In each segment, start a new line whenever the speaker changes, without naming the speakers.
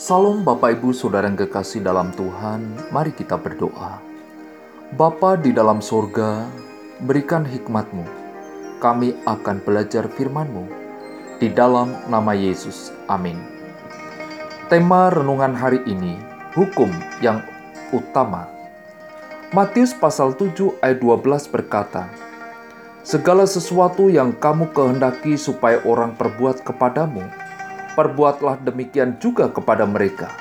Salam Bapak Ibu Saudara yang kekasih dalam Tuhan, mari kita berdoa. Bapa di dalam sorga, berikan hikmatmu. Kami akan belajar firman-Mu. Di dalam nama Yesus, amin. Tema renungan hari ini, hukum yang utama. Matius pasal 7 ayat 12 berkata, Segala sesuatu yang kamu kehendaki supaya orang perbuat kepadamu, perbuatlah demikian juga kepada mereka.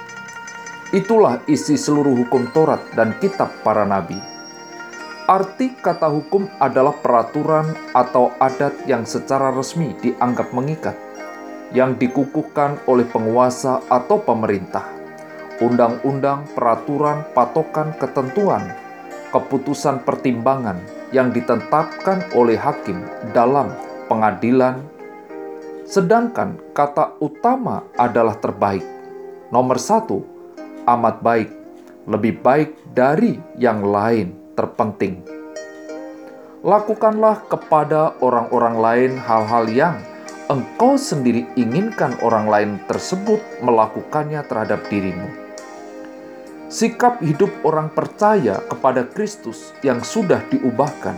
Itulah isi seluruh hukum Taurat dan kitab para nabi. Arti kata hukum adalah peraturan atau adat yang secara resmi dianggap mengikat, yang dikukuhkan oleh penguasa atau pemerintah. Undang-undang, peraturan, patokan, ketentuan, keputusan pertimbangan yang ditetapkan oleh hakim dalam pengadilan Sedangkan kata utama adalah terbaik. Nomor satu, amat baik, lebih baik dari yang lain, terpenting. Lakukanlah kepada orang-orang lain hal-hal yang engkau sendiri inginkan orang lain tersebut melakukannya terhadap dirimu. Sikap hidup orang percaya kepada Kristus yang sudah diubahkan,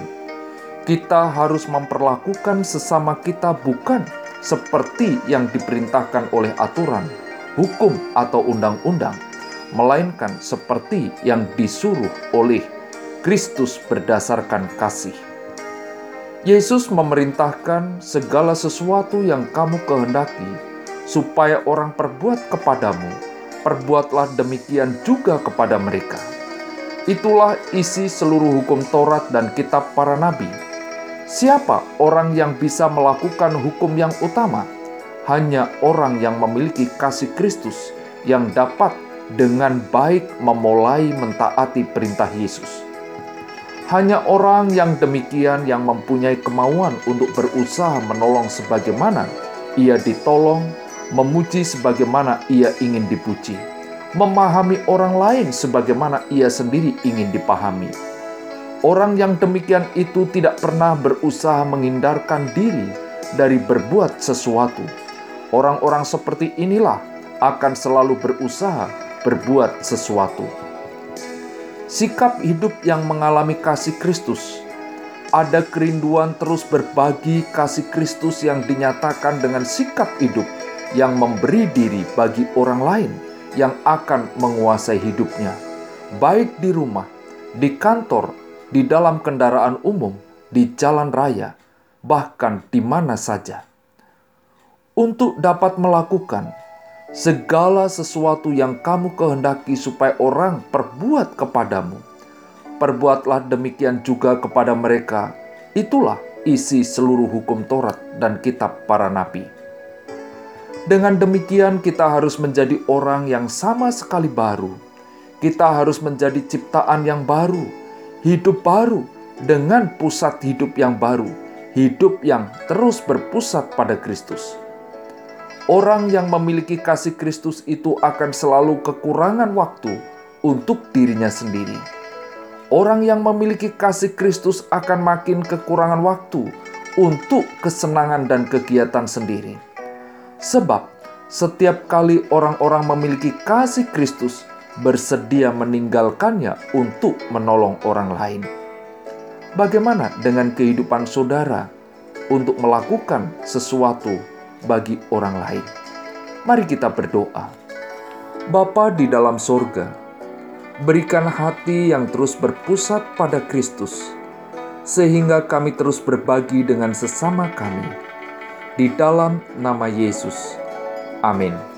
kita harus memperlakukan sesama kita bukan seperti yang diperintahkan oleh aturan, hukum, atau undang-undang, melainkan seperti yang disuruh oleh Kristus berdasarkan kasih. Yesus memerintahkan segala sesuatu yang kamu kehendaki, supaya orang perbuat kepadamu, perbuatlah demikian juga kepada mereka. Itulah isi seluruh hukum Taurat dan kitab para nabi Siapa orang yang bisa melakukan hukum yang utama? Hanya orang yang memiliki kasih Kristus yang dapat dengan baik memulai mentaati perintah Yesus. Hanya orang yang demikian yang mempunyai kemauan untuk berusaha menolong sebagaimana ia ditolong, memuji sebagaimana ia ingin dipuji, memahami orang lain sebagaimana ia sendiri ingin dipahami Orang yang demikian itu tidak pernah berusaha menghindarkan diri dari berbuat sesuatu. Orang-orang seperti inilah akan selalu berusaha berbuat sesuatu. Sikap hidup yang mengalami kasih Kristus ada kerinduan terus berbagi kasih Kristus yang dinyatakan dengan sikap hidup yang memberi diri bagi orang lain yang akan menguasai hidupnya, baik di rumah, di kantor, di dalam kendaraan umum, di jalan raya, bahkan di mana saja. Untuk dapat melakukan segala sesuatu yang kamu kehendaki supaya orang perbuat kepadamu, perbuatlah demikian juga kepada mereka. Itulah isi seluruh hukum Taurat dan kitab para nabi. Dengan demikian, kita harus menjadi orang yang sama sekali baru. Kita harus menjadi ciptaan yang baru hidup baru dengan pusat hidup yang baru, hidup yang terus berpusat pada Kristus. Orang yang memiliki kasih Kristus itu akan selalu kekurangan waktu untuk dirinya sendiri. Orang yang memiliki kasih Kristus akan makin kekurangan waktu untuk kesenangan dan kegiatan sendiri. Sebab setiap kali orang-orang memiliki kasih Kristus, bersedia meninggalkannya untuk menolong orang lain. Bagaimana dengan kehidupan saudara untuk melakukan sesuatu bagi orang lain? Mari kita berdoa. Bapa di dalam sorga, berikan hati yang terus berpusat pada Kristus, sehingga kami terus berbagi dengan sesama kami. Di dalam nama Yesus. Amin.